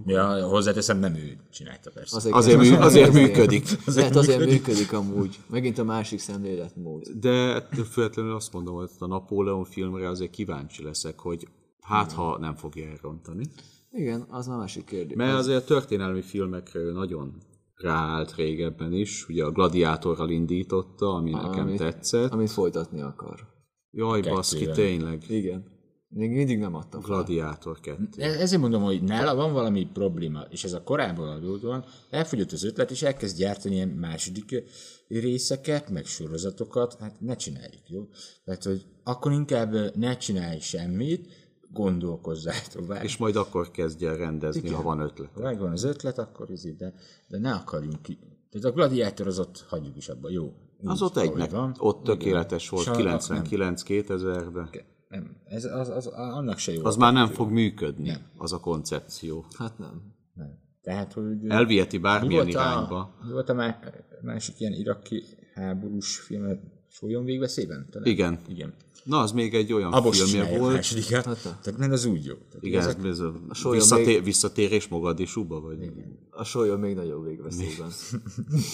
Ja, hozzáteszem, nem ő csinálta persze. Azért, mű, azért működik. Lehet azért működik amúgy. Megint a másik szemléletmód. De függetlenül azt mondom, hogy a Napóleon filmre azért kíváncsi leszek, hogy hát ha nem fogja elrontani. Igen, az már másik kérdés. Mert azért a történelmi filmekre ő nagyon ráállt régebben is. Ugye a Gladiátorral indította, ami nekem Amit- tetszett. Amit folytatni akar. Jaj, baszki, Kettővel. tényleg. Igen. Még mindig nem adta fel. Gladiátor 2. E- Ezért mondom, hogy nála van valami probléma, és ez a korábban adódóan elfogyott az ötlet, és elkezd gyártani ilyen második részeket, meg sorozatokat, hát ne csináljuk, jó? Tehát, hogy akkor inkább ne csinálj semmit, gondolkozzál tovább. És majd akkor kezdje el rendezni, Igen. ha van ötlet. ha megvan az ötlet, akkor ez így, de, de ne akarjunk ki. Tehát a gladiátor az ott hagyjuk is abba, jó? Az ott egynek, van. ott tökéletes volt, És a- 99-2000-ben. Nem, ez, az, az, annak se jó. Az már nem fog működni, az a koncepció. Hát nem. Nem. Tehát, hogy... Elviheti Mi bármilyen volt, irányba. a, mi volt a má, másik ilyen iraki háborús film, Sólyon végveszében? Talán? Igen. Igen. Na, az még egy olyan Abos filmje csinálja a volt. másodikat. Tehát nem az úgy jó. Tehát Igen, ezek- ez, a Sólyon visszaté- még- visszatérés Mogadisúba, vagy A sólyon még nagyobb végveszélyben.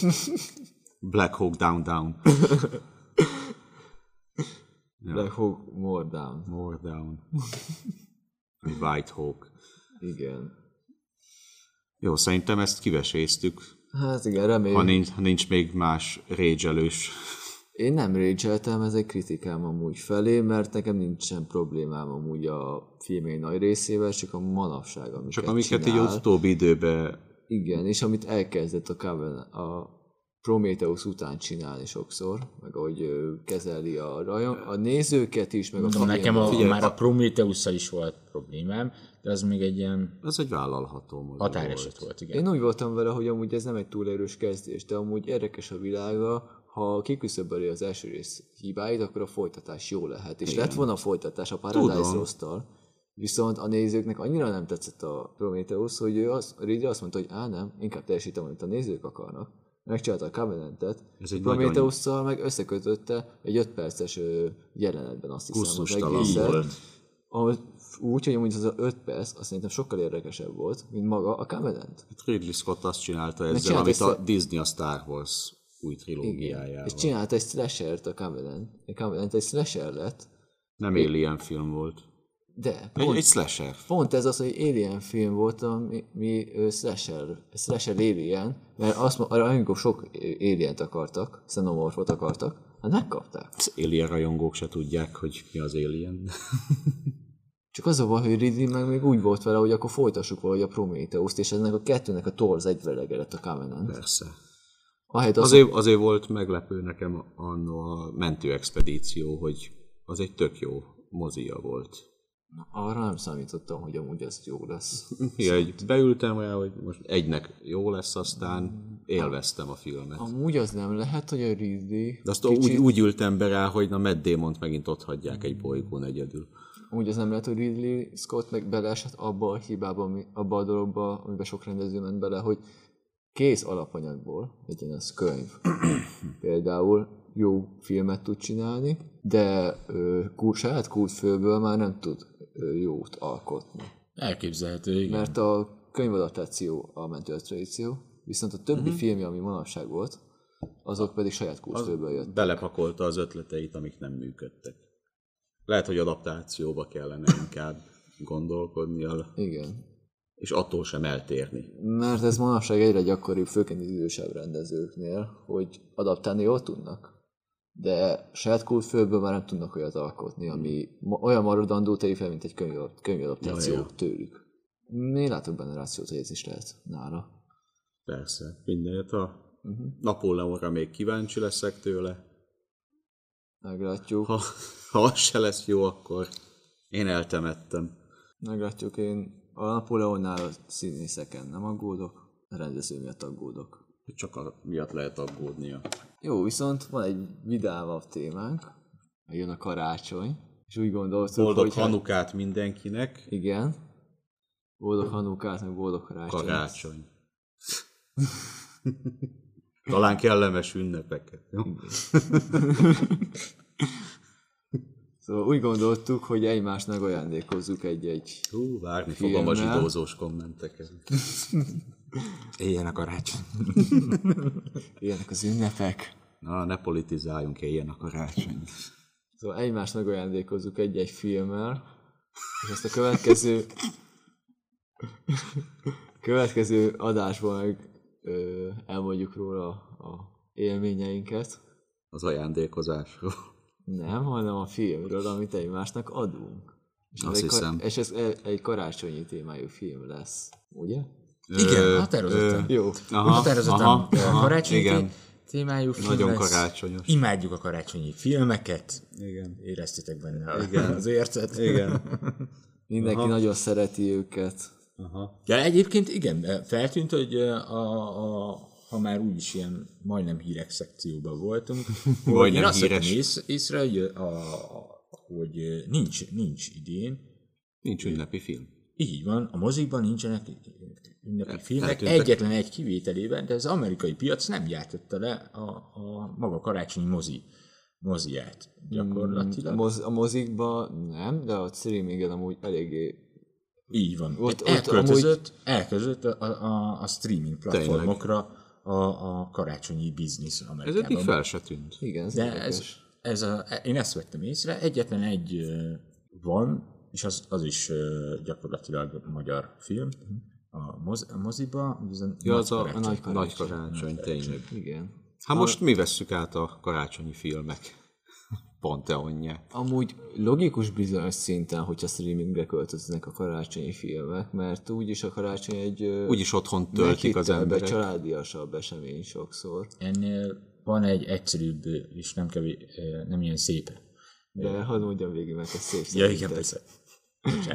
Black Hawk Down Down. Black Hawk More Down. More Down. White Hawk. Igen. Jó, szerintem ezt kiveséztük, Hát igen, ha reméljük. nincs, ha nincs még más régyelős. Én nem rage ez egy kritikám amúgy felé, mert nekem nincsen problémám amúgy a filmé nagy részével, csak a manapság, amiket Csak amiket így csinál. az utóbbi időben Igen, és amit elkezdett a Coven, a Prometheus után csinálni sokszor, meg ahogy kezeli a, rajon, a nézőket is, meg a Mondom, nekem a, filmet. már a prometheus is volt problémám, de az még egy ilyen az egy vállalható határeset volt. volt, igen. Én úgy voltam vele, hogy amúgy ez nem egy túl erős kezdés, de amúgy érdekes a világa, ha kiküszöböli az első rész hibáit, akkor a folytatás jó lehet. És lett volna a folytatás a Paradise. Lost-tal, viszont a nézőknek annyira nem tetszett a Prometheus, hogy ő az, Ridley azt mondta, hogy á nem, inkább teljesítem, amit a nézők akarnak. Megcsinálta a Covenantet, Ez egy Prometheus-szal meg összekötötte egy 5 perces jelenetben azt hiszem az egészet. Ahogy úgy, hogy amúgy az a 5 perc, azt szerintem sokkal érdekesebb volt, mint maga a Covenant. Hát Ridley Scott azt csinálta ezzel, csinált amit a- Disney a Star Wars új trilógiájával. És csinált egy slashert a Covenant. A Covenant egy slasher lett, Nem Alien film volt. De pont, egy slasher. pont ez az, hogy Alien film volt, ami mi, slasher, slasher Alien, mert azt mo- amikor sok Alien-t akartak, Xenomorphot akartak, hát megkapták. Az Alien rajongók se tudják, hogy mi az Alien. Csak az a baj, hogy Ridley meg még úgy volt vele, hogy akkor folytassuk valahogy a Prometheus-t, és ennek a kettőnek a torz egyvelege lett a Covenant. Persze. Ahelyett az, Azért, azért volt meglepő nekem anno a mentőexpedíció, hogy az egy tök jó mozia volt. Arra nem számítottam, hogy amúgy ez jó lesz. Ja, egy beültem rá, hogy most egynek jó lesz, aztán élveztem a filmet. Amúgy az nem lehet, hogy a Ridley De azt úgy, úgy ültem be rá, hogy na Matt Damon-t megint ott hagyják egy bolygón egyedül. Úgy az nem lehet, hogy Ridley Scott meg beleesett abba a hibába, ami, abba a dologba, amiben sok rendező ment bele, hogy kész alapanyagból, legyen az könyv, például jó filmet tud csinálni, de ö, saját kultfőből már nem tud jót alkotni. Elképzelhető, igen. Mert a könyvadaptáció a mentő tradíció, viszont a többi uh-huh. filmje, ami manapság volt, azok pedig saját kultfőből jött. Belepakolta az ötleteit, amik nem működtek. Lehet, hogy adaptációba kellene inkább gondolkodnia, Igen. és attól sem eltérni. Mert ez manapság egyre gyakoribb, főként az idősebb rendezőknél, hogy adaptálni jól tudnak. De saját kultfőből már nem tudnak olyat alkotni, ami ma- olyan maradandó tegyük fel, mint egy könyv, könyvadaptáció Ja, tőlük. Én látok benne rációt, hogy ez is lehet nála. Persze, mindent a Napóleonra még kíváncsi leszek tőle. Meglátjuk. Ha, ha az se lesz jó, akkor én eltemettem. Meglátjuk, én a Napóleonnál a színészeken nem aggódok, a rendező miatt aggódok. Csak a miatt lehet aggódnia. Jó, viszont van egy vidámabb témánk, jön a karácsony, és úgy gondoltuk, Boldog hogy... hát- Hanukát mindenkinek. Igen. Boldog Hanukát, meg boldog karácsony. Karácsony. Talán kellemes ünnepeket. Szóval úgy gondoltuk, hogy egymásnak ajándékozzuk egy-egy Hú, várni fogom a Filmmel. zsidózós kommenteket. Éljen a karácsony. ilyenek az ünnepek. Na, ne politizáljunk, éljen a karácsony. Szóval egymásnak ajándékozzuk egy-egy filmmel, és ezt a következő következő adásban meg ö, elmondjuk róla a élményeinket. Az ajándékozásról. Nem, hanem a filmről, amit egymásnak adunk. És Azt ez egy, hiszem. és ez e- egy karácsonyi témájú film lesz, ugye? Igen, határozottan. Jó. Aha, Határozottan aha, aha, karácsonyi igen. té- témájú film Nagyon lesz. karácsonyos. Imádjuk a karácsonyi filmeket. Igen. Éreztétek benne a- az ércet. Igen. Mindenki Aha. nagyon szereti őket. Aha. Ja, egyébként igen, feltűnt, hogy a, a, ha már úgyis ilyen majdnem hírek szekcióban voltunk, hogy Majdnem én azt híres. vettem ész, észre, hogy, a, a, hogy nincs, nincs idén, Nincs ünnepi film. így van, a mozikban nincsenek ünnepi filmek, egyetlen egy kivételében, de az amerikai piac nem gyártotta le a, a maga karácsonyi mozi, moziát gyakorlatilag. Moz, a mozikban nem, de a streamingen amúgy eléggé Így van. Ott- Ott, ott elköltözött, elköltözött a, a, a streaming platformokra a, a karácsonyi biznisz Ez Amerikában. eddig fel se tűnt. igen, ez De érdekes. ez, ez a, én ezt vettem észre, egyetlen egy van, és az, az is gyakorlatilag magyar film, a, moz, a moziba, ez a, Ja, az a, a nagy karácsony, nagy karácsony tényleg. Igen. Hát most mi vesszük át a karácsonyi filmek panteonját. Amúgy logikus bizonyos szinten, hogyha streamingre költöznek a karácsonyi filmek, mert úgyis a karácsony egy Úgyis otthon töltik az emberek. családiasabb esemény sokszor. Ennél van egy egyszerűbb, és nem, kevés, nem ilyen szép. De hadd mondjam végig, mert ez szép Ja, igen, persze.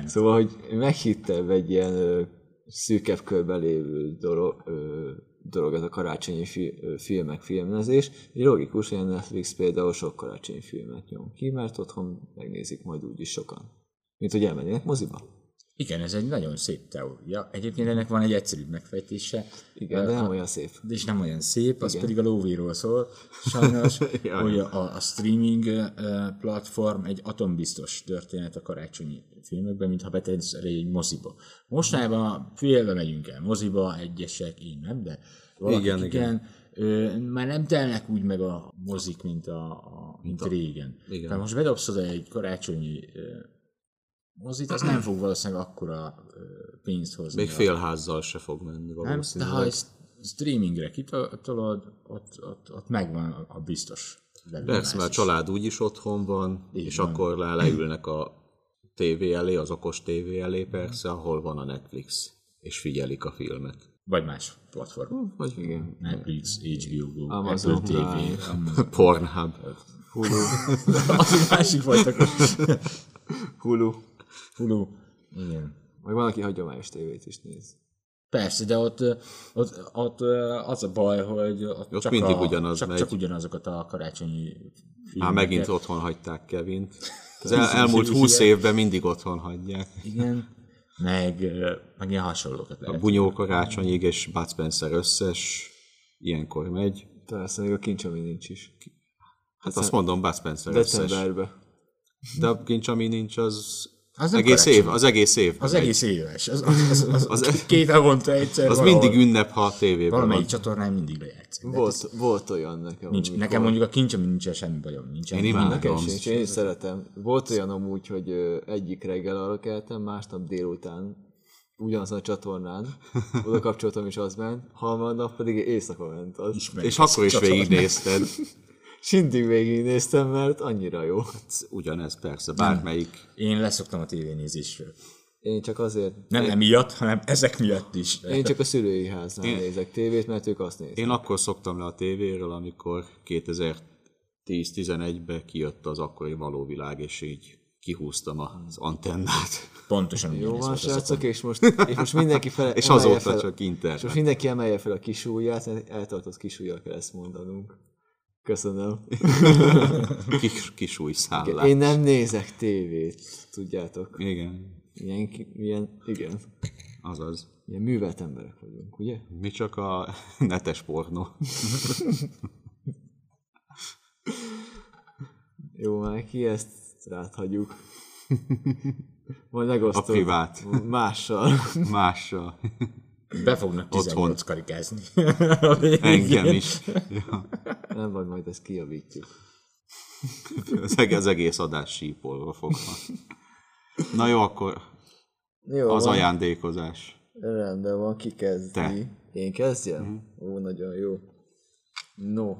Szóval, hogy meghittebb egy ilyen szűkebb körben lévő dolog, ö, dolog ez a karácsonyi fi, ö, filmek filmezés. Logikus, hogy a Netflix például sok karácsonyi filmet nyom ki, mert otthon megnézik majd úgyis sokan. Mint hogy elmennének moziba. Igen, ez egy nagyon szép teória. Egyébként ennek van egy egyszerűbb megfejtése. Igen, de nem olyan szép. de is nem olyan szép, az pedig a lóvéról szól, sajnos, hogy a, a streaming platform egy atombiztos történet a karácsonyi filmekben, mintha betesz egy moziba. Mostanában félve megyünk el moziba, egyesek, én nem, de valakik Igen, igen, igen. Ö, már nem telnek úgy meg a mozik, mint, a, a, mint a, régen. igen. Tehát most bedobsz oda egy karácsonyi mozit, az nem fog valószínűleg akkora pénzt hozni. Még félházzal se fog menni nem, de valószínűleg. ha ezt streamingre kitolod, ott, ott, ott megvan a, biztos Persze, mert a is. család úgyis otthon van, Így és van. akkor le, leülnek a tévé elé, az okos tévé elé persze, ahol van a Netflix, és figyelik a filmet. Vagy más platform. Vagy Igen. Netflix, HBO Go, Amazon Apple TV. Amazon. Pornhub. Hulu. Az egy másik fajta. Hulu. Hulu. Igen. Vagy van, aki hagyományos tévét is néz. Persze, de ott, ott, ott az a baj, hogy ott, Ott csak, mindig a, ugyanaz csak, megy. csak ugyanazokat a karácsonyi filmeket. Már megint otthon hagyták Kevint. Az el, elmúlt húsz évben mindig otthon hagyják. Igen. Meg, meg ilyen hasonlókat A lehet. Bunyó karácsonyig és Bud Spencer összes ilyenkor megy. Persze, még a kincs, ami nincs is. Hát azt mondom, Bud Spencer összes. Decemberben. De a kincs, ami nincs, az, Az egész karácsony. év, az egész év. Az egész éves. Az, az, az, az, az, Az- két havonta egyszer az valahol- mindig ünnep, ha a tévében Valamelyik van. csatornán mindig lejátszik. De Volt, volt olyan nekem. nincs, amikor- nekem mondjuk a kincs, ami nincsen semmi bajom. Nincsen Én imádom. Sincs, én szeretem. Volt olyan amúgy, hogy egyik reggel arra keltem, másnap délután ugyanazon a csatornán, oda kapcsoltam és az ment, harmadnap pedig éjszaka ment az. És ezt akkor is végignézted. Sindig végignéztem, mert annyira jó. Ugyanez persze, bármelyik. Én leszoktam a tévénézésről. Én csak azért, Nem emiatt, hanem ezek miatt is. én csak a szülői háznál nézek tévét, mert ők azt nézik. Én akkor szoktam le a tévéről, amikor 2010-11-ben kijött az akkori való világ, és így kihúztam az antennát. Pontosan Jó van, srácok, és most, és most mindenki fel, És azóta fel, csak és internet. most mindenki emelje fel a kisújját, mert eltartott kisújjal kell ezt mondanunk. Köszönöm. Kis, kisúj szállás. Én nem nézek tévét, tudjátok. Igen, Ilyen, ilyen, igen. azaz. Ilyen művelt emberek vagyunk, ugye? Mi csak a netes pornó. Jó, már ki ezt ráthagyjuk. Majd megosztom. A privát. Mással. Mással. Be fognak Otthon. 18 karikázni. Engem is. Ja. Nem vagy, majd ezt kijavítjuk. Az eg- az egész adás sípolva fog. Na jó, akkor Jó, az van. ajándékozás. Rendben van, ki kezdi? Te. Én kezdjem? Mm. Ó, nagyon jó. No.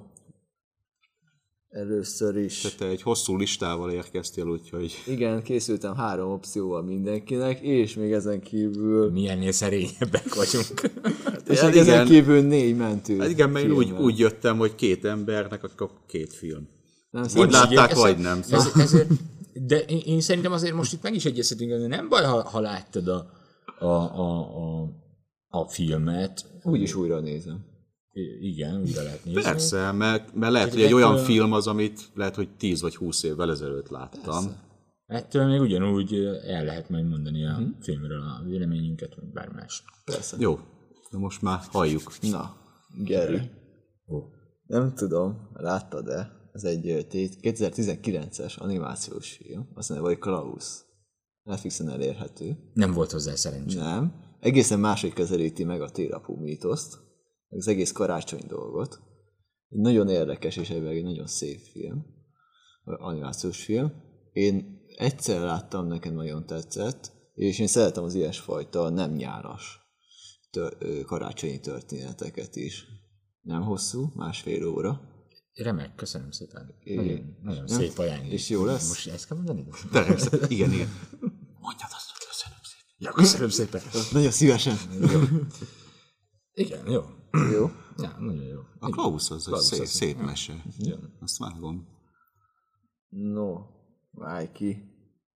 Először is. Te egy hosszú listával érkeztél, úgyhogy Igen, készültem három opcióval mindenkinek, és még ezen kívül... Mi ennél szerényebbek vagyunk. És Hát még ezen igen. kívül négy mentő. Hát igen, mert én úgy, úgy jöttem, hogy két embernek, akkor két film. Nem Vagy látták, Ez- vagy nem. Ez, ezért, de én, én szerintem azért most itt meg is egyeztetünk, de nem baj, ha, ha láttad a, a, a, a, a filmet. Úgyis újra nézem. I- Igen, újra lehet nézni. Persze, mert, mert lehet, hogy egy olyan film az, amit lehet, hogy 10 vagy 20 évvel ezelőtt láttam. Ettől még ugyanúgy el lehet majd mondani a Mhm. filmről a véleményünket, vagy bár más. Persze. Jó, de most már halljuk. Na, Geri. Ó. Nem tudom, láttad-e? Ez egy ö, té- 2019-es animációs film. Azt mondja, vagy Klaus. Netflixen elérhető. Nem volt hozzá szerencsé. Nem. Egészen máshogy közelíti meg a térapú mítoszt, meg az egész karácsony dolgot. Egy nagyon érdekes és egy nagyon szép film, animációs film. Én egyszer láttam, nekem nagyon tetszett, és én szeretem az ilyesfajta nem nyáras tör- karácsonyi történeteket is. Nem hosszú, másfél óra. Remek, köszönöm szépen. Igen. Nagyon, nagyon szép ajándék. És jó lesz? Most ezt kell mondani? Természetesen, igen, igen. Mondjad azt, hogy köszönöm szépen. Ja, köszönöm szépen. Nagyon szívesen. Igen, jó. jó. Ja, nagyon jó. A Klaus az Klaus szép, az- szép mese. Ja. Azt vágom. No, válj ki.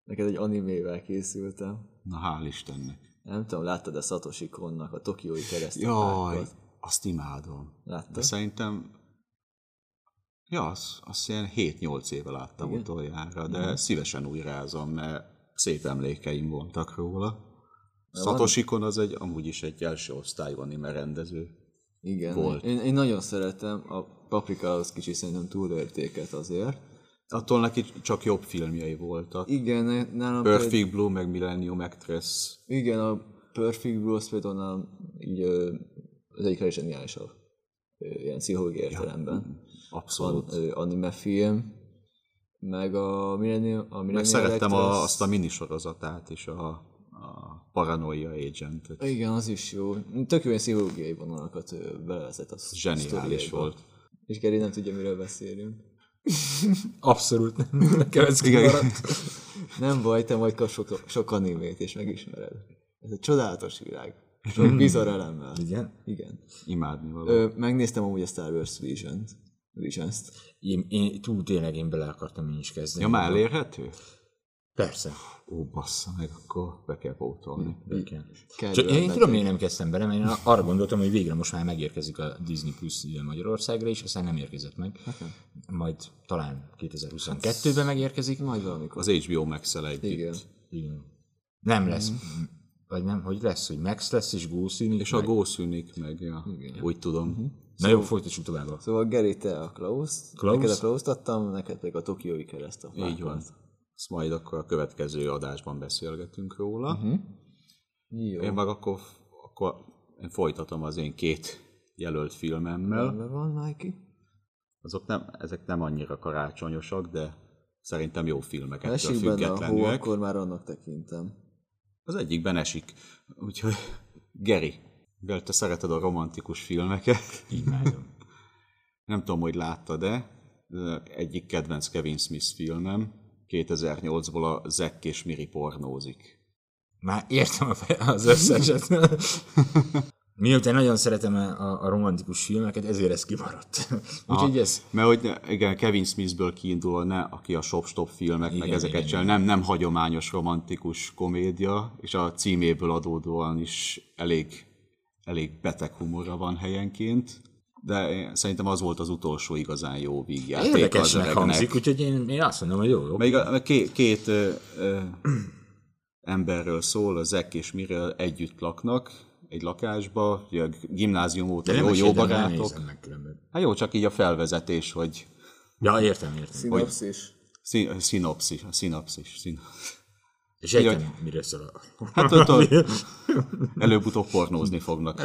Neked egy animével készültem. Na, hál' Istennek. Nem tudom, láttad a Satoshi Konnak a Tokiói kereszt? Jaj, azt imádom. De Láttad? szerintem, ja, azt, azt ilyen 7-8 éve láttam utoljára, de szívesen újrázom, mert szép emlékeim voltak róla. Szatosikon az egy, amúgy is egy első osztályú anime rendező. Igen, Volt. Én, én nagyon szeretem, a Paprika az kicsi szerintem túlértéket azért. Attól neki csak jobb filmjei voltak. Igen, nálam például- Perfect Blue, meg Millennium Actress. igen, a Perfect Blue az például nálam így az egyik legzseniálisabb ilyen pszichológiai értelemben. Abszolút. Van ö, anime film, meg a Millennium, a Meg Millennium szerettem a, azt a minisorozatát is, a, a Paranoia Agent-et. Igen, az is jó. Tök jó pszichológiai vonalakat ö, belevezet a Zseniális volt. És Geri nem tudja, miről beszélünk. Abszolút nem. Nekem ez. Nem baj, te majd kapsz sok, sok animét, és megismered. Ez egy csodálatos világ. Sok bizarr elemmel. Igen. Igen. Imádni való. Ö, megnéztem amúgy a Star Wars Vision-t. Visions-t. Én, én túl tényleg én bele akartam én is kezdeni. Ja, már elérhető? Persze. Ó, bassza meg, akkor be kell pótolni. Igen. Kell Csak én, tudom, miért nem kezdtem bele, mert én arra gondoltam, hogy végre most már megérkezik a Disney Plus Magyarországra, és aztán nem érkezett meg. Majd talán 2022-ben megérkezik. Majd valamikor. Az HBO Max-el együtt. Igen. Igen. Nem lesz. Vagy nem, hogy lesz, hogy Max lesz és Go szűnik. És a Go szűnik meg, ja. úgy tudom. Na jó, folytassuk tovább. Szóval Geri, te a Klaus. Klaus? Neked a Klaus adtam, neked pedig a Tokiói kereszt a Így van. Ezt majd akkor a következő adásban beszélgetünk róla. Uh-huh. Jó. Én meg akkor, akkor én folytatom az én két jelölt filmemmel. Rendben van, Mikey? Azok nem, ezek nem annyira karácsonyosak, de szerintem jó filmek ettől Esik benne a hó, akkor már annak tekintem. Az egyikben esik. Úgyhogy Geri, mivel te szereted a romantikus filmeket, Imádom. nem tudom, hogy láttad-e, ö, egyik kedvenc Kevin Smith filmem, 2008-ból a Zack és Miri pornózik. Már értem az összeset. Miután nagyon szeretem a, a romantikus filmeket, ezért ez kimaradt. Úgyhogy ez... Mert hogy igen, Kevin Smithből kiindul, ne, aki a Shop Stop filmek, igen, meg ezeket igen, csinál, nem, nem hagyományos romantikus komédia, és a címéből adódóan is elég, elég beteg humora van helyenként, de szerintem az volt az utolsó igazán jó vígjáték az Érdekesnek öregnek. hangzik, úgyhogy én, én azt mondom, hogy jó, jó. Még a, a két, két ö, ö, emberről szól, a Zek és Mirel együtt laknak egy lakásba, ugye a gimnázium óta jó, jó barátok. meg. Hát jó, csak így a felvezetés, hogy Ja, értem, értem. Szinopszis. szí- szinopszis, a szinapszis. Értem, miről szól a... Hát ott a, előbb-utóbb pornózni fognak.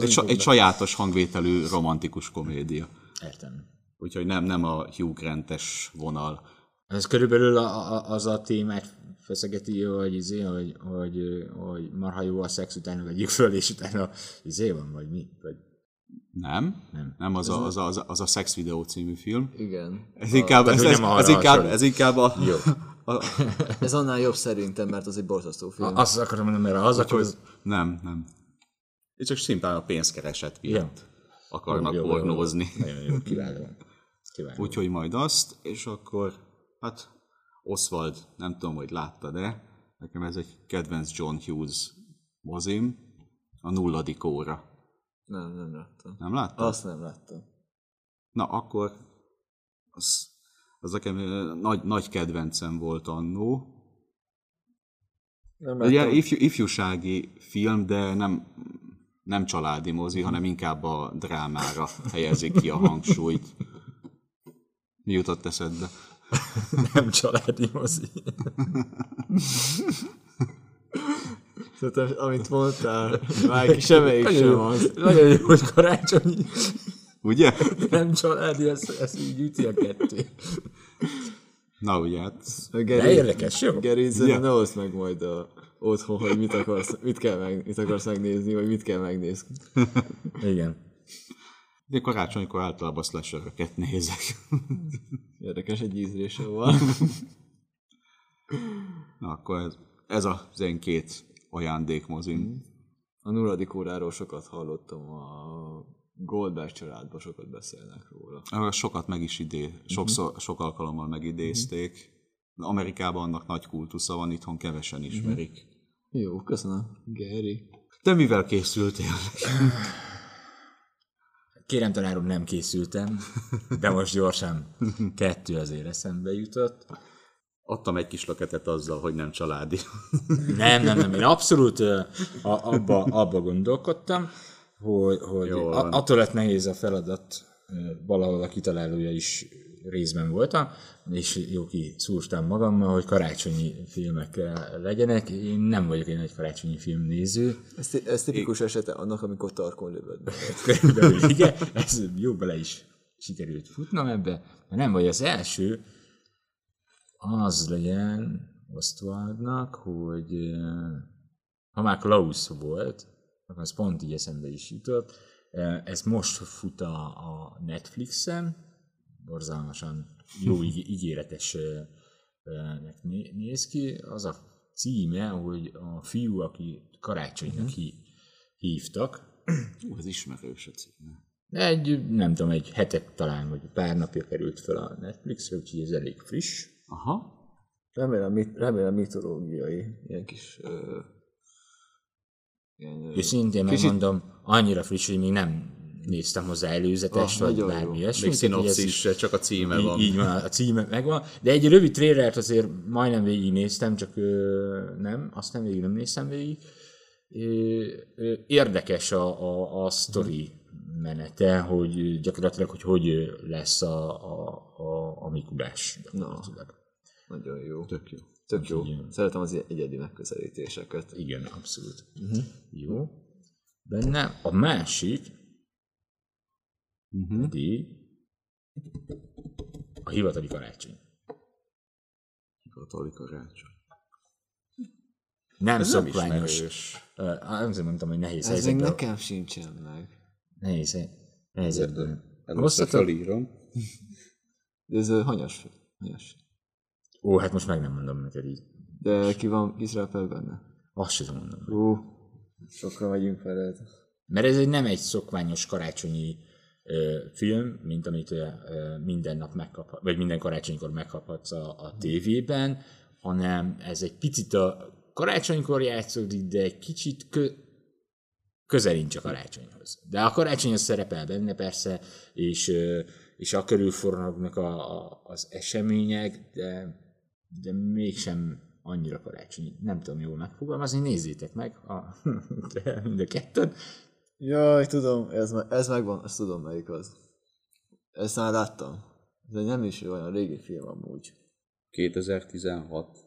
Egy, sa- egy sajátos hangvételű romantikus komédia. Értem. Úgyhogy nem, nem a Hugh Grant-es vonal. Ez körülbelül a, a, az a témát feszegeti, hogy, izé, hogy, hogy, hogy marha jó a szex, utána vegyük föl, és utána izé van, vagy mi? Vagy... Nem? Nem. Nem, az a, az a, az a, az a Sex Video című film. Igen. Ez inkább, ez, hogy ez, nem ez, inkább, ez inkább a, Jó. A, Ez annál jobb szerintem, mert az egy borzasztó film. Azt akarom mondani, mert az akkor... Az... Nem, nem. Itt csak szimplán a pénzkereset miatt akarnak Jó, jó, jó. pornózni. Nagyon jó, kiváló. kiváló. Úgyhogy majd azt, és akkor, hát Oswald, nem tudom, hogy láttad-e, nekem ez egy kedvenc John Hughes mozim, a nulladik óra. Nem, nem láttam. Nem láttad? Azt nem láttam. Na, akkor az, az nekem nagy, nagy kedvencem volt annó. Nem Ugye ifjú, ifjúsági film, de nem, nem családi mozi, hanem inkább a drámára helyezik ki a hangsúlyt. Mi jutott eszedbe? Nem családi mozi. Szerintem, amit mondtál, már semmelyik sem az. Nagyon jó, hogy karácsonyi. Ugye? Nem családi, ez, ez így üti a kettő. Na ugye, hát A De érdekes, jó? Geri, szerintem ne oszd meg majd a, otthon, hogy mit akarsz, mit, kell meg, mit akarsz megnézni, vagy mit kell megnézni. Igen. de karácsonykor általában slasheröket nézek. Érdekes, egy ízlése van. Na akkor ez, ez az én két ajándékmozim. A nulladik óráról sokat hallottam, a Goldberg családban sokat beszélnek róla. Sokat meg is idé, sokszor, sok alkalommal megidézték. Amerikában annak nagy kultusza van, itthon kevesen ismerik. Jó, köszönöm. Geri. Te mivel készültél? Kérem tanár úr, nem készültem, de most gyorsan kettő azért eszembe jutott. Adtam egy kis löketet azzal, hogy nem családi. Nem, nem, nem, én abszolút a, abba, abba gondolkodtam, hogy, hogy a, attól lett nehéz a feladat, valahol a kitalálója is részben voltam, és jó ki szúrtam magammal, hogy karácsonyi filmek legyenek. Én nem vagyok egy nagy karácsonyi filmnéző, Ez, ez tipikus esete annak, amikor tarkon lövöd. Be. körülbelül igen, ez jó bele is sikerült futnom ebbe, mert nem vagy az első, az legyen Ostwaldnak, hogy ha már Klaus volt, az pont így eszembe is jutott, ez most fut a, a Netflixen, borzalmasan jó íg- ígéretes néz ki. Az a címe, hogy a fiú, aki karácsonynak hí- hívtak, Ú, ez ismerős a címe. egy, nem tudom, egy hetek talán, vagy pár napja került fel a Netflixre, úgyhogy ez elég friss. Aha. Remélem, mit, remélem mitológiai, ilyen kis... Ö, ilyen, ö, És szintén megmondom, annyira friss, hogy még nem néztem hozzá előzetest, Ah, vagy bármi ilyesmi. Még ez szinopszis se, csak a címe így, van. így van, a címe megvan. De egy rövid trailert azért majdnem végignéztem, csak ö, nem, azt nem végig nem néztem végig. Ö, ö, érdekes a, a, a sztori menete, hogy gyakorlatilag, hogy hogy lesz a, a, a, a Mikulás. gyakorlatilag. Nagyon jó. Tök jó. Tök jó. Szeretem az egyedi megközelítéseket. Igen, abszolút. Uh-huh. Jó. Benne a másik uh-huh. pedig a hivatali karácsony. Hivatali karácsony. Nem Ez nem szokványos. ismerős. Uh, nem mondtam, hogy nehéz Ez még helyzetben. nekem sincsen meg. Nehéz, hely- helyzetben. Először felírom. De ez hanyas. hanyas. Ó, hát most meg nem mondom neked így. De ki van, ki szerepel benne? Azt sem tudom mondani. Ú, sokra megyünk feled. Mert ez egy nem egy szokványos karácsonyi ö, film, mint amit ö, minden nap megkaphat, vagy minden karácsonykor megkaphatsz a, a tévében, hanem ez egy picit a karácsonykor játszódik, de egy kicsit kö, közelincs a karácsonyhoz. De a karácsonyhoz szerepel benne persze, és, ö, és a körül forognak a, a, az események, de, de mégsem annyira karácsonyi. Nem tudom jól megfogalmazni, nézzétek meg a, de mind a kettőt. Jaj, tudom, ez, ez megvan, ezt tudom melyik az. Ezt már láttam. De nem is olyan régi film amúgy. 2016.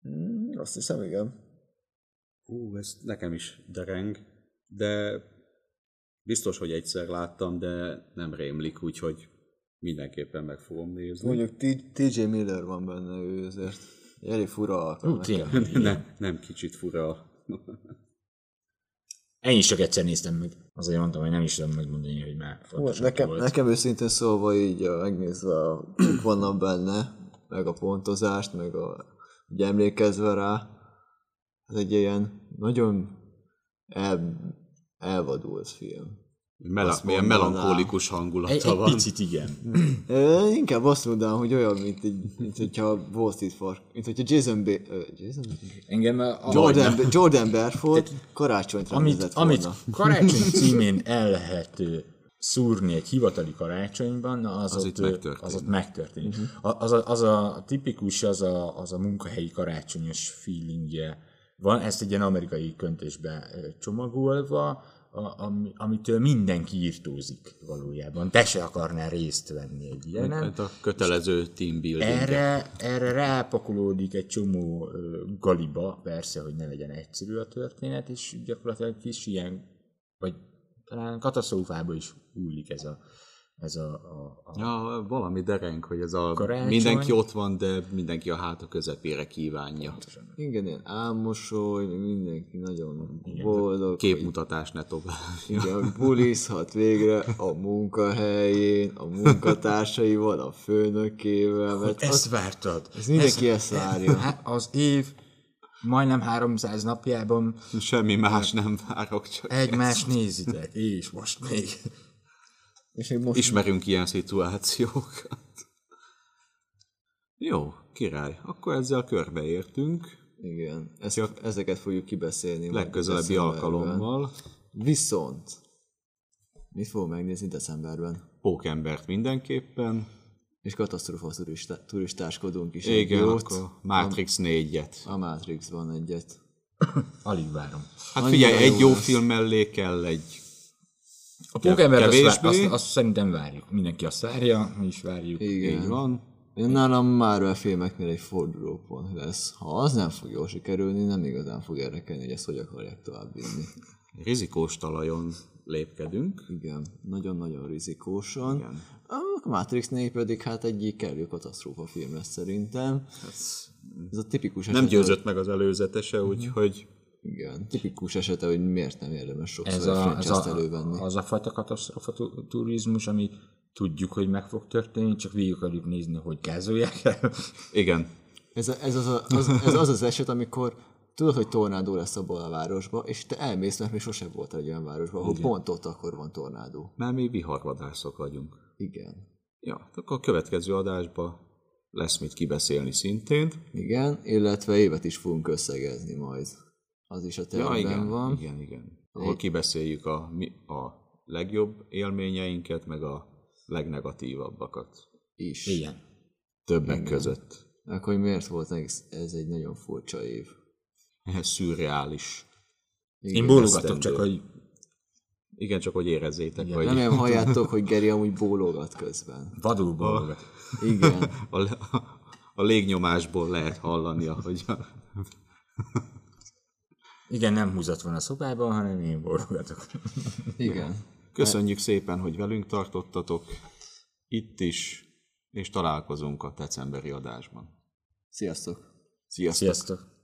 Hmm, azt hiszem, igen. Hú, ez nekem is dereng, de biztos, hogy egyszer láttam, de nem rémlik, úgyhogy mindenképpen meg fogom nézni. Mondjuk TJ Miller van benne, ő azért elég fura alkalom. nem, nem kicsit fura. Én is csak egyszer néztem meg. Azért mondtam, hogy nem is tudom megmondani, hogy már fontos Nekem, volt. nekem őszintén szólva így megnézve, mik vannak benne, meg a pontozást, meg a, így emlékezve rá, ez egy ilyen nagyon el, elvadult film. Mela- milyen mondanám. melankólikus hangulata Egy, egy van. picit igen. Ö, inkább azt mondanám, hogy olyan, mint, egy, mint hogyha Wall Street Fark, mint hogyha Jason, Be- ö, Jason? Engem a, a, Jordan, Jordan Belfort karácsonyt amit, amit karácsony címén el lehet szúrni egy hivatali karácsonyban, na az, Az ott, megtörténik. az ott megtörténik. A- Az, a, az a tipikus, az a, az a munkahelyi karácsonyos feelingje van, ezt egy ilyen amerikai köntösbe csomagolva, a, amitől mindenki írtózik valójában. Te se akarnál részt venni egy ilyenen. Hát a kötelező team building. Erre, erre rápakolódik egy csomó galiba, persze, hogy ne legyen egyszerű a történet, és gyakorlatilag kis ilyen, vagy talán katasztrófába is úlik ez a, ez a, a, a Ja, valami dereng, hogy ez a Karácsony. mindenki ott van, de mindenki a háta közepére kívánja. Igen, ilyen álmosoly, mindenki nagyon boldog. hogy- Képmutatás ne tovább. Igen, bulizhat végre a munkahelyén, a munkatársaival, a főnökével, mert ezt az, vártad. ez mindenki ezt várja. Hát az év majdnem 300 napjában Semmi más nem várok, csak egymást nézitek, és most még. És még most ismerünk ilyen szituációkat. Jó, király. Akkor ezzel körbeértünk. Igen, ezt, ezeket fogjuk kibeszélni. Legközelebbi alkalommal. Viszont, mit fogunk megnézni decemberben? Pókembert mindenképpen. És katasztrófa turista, turistáskodunk is. Igen, jót. akkor Matrix 4-et. A Matrixban egyet. Alig várom. Hát Annyira figyelj, egy jó jó lesz. film mellé kell egy A pókember azt, azt, azt, szerintem várjuk. Mindenki azt várja, mi is várjuk. Igen. Így van. Én nálam Marvel filmeknél egy fordulópont lesz. Ha az nem fog jól sikerülni, nem igazán fog érdekelni, hogy ezt hogy akarják továbbvinni. Rizikós talajon lépkedünk. Igen, nagyon-nagyon rizikósan. Igen. A Matrix 4 pedig hát egy kellő katasztrófa film lesz szerintem. Ez a tipikus Nem esete, győzött meg az előzetese, úgyhogy Igen, tipikus esete, hogy miért nem érdemes sokszor ez a, ez a, elővenni. az a fajta katasztrofa tu- turizmus, ami tudjuk, hogy meg fog történni, csak végig akarjuk nézni, hogy gázolják el. igen. Ez, ez, az, a, az, ez az az eset, amikor tudod, hogy tornádó lesz abban a városba, és te elmész, mert még sosem voltál egy olyan városban, ahol pont ott akkor van tornádó. Mert mi viharvadászok vagyunk. Igen. Ja, akkor a következő adásban lesz mit kibeszélni szintén. Igen, illetve évet is fogunk összegezni majd. Az is a Ja, tervben igen, van. igen, igen. Ahol kibeszéljük a, a legjobb élményeinket, meg a legnegatívabbakat. Is. Igen. Többek között. Meg hogy miért volt ez ez egy nagyon furcsa év. Ez szürreális. Én bólogatok csak, hogy Igen, csak hogy érezzétek, hogy Remélem halljátok, hogy Geri amúgy bólogat közben. vadul bólogat. Igen. a, le- a légnyomásból lehet hallani, ahogy a, Igen, nem húzat van a szobában, hanem én bólogatok. Igen. Köszönjük szépen, hogy velünk tartottatok itt is, és találkozunk a decemberi adásban. Sziasztok! Sziasztok! Sziasztok!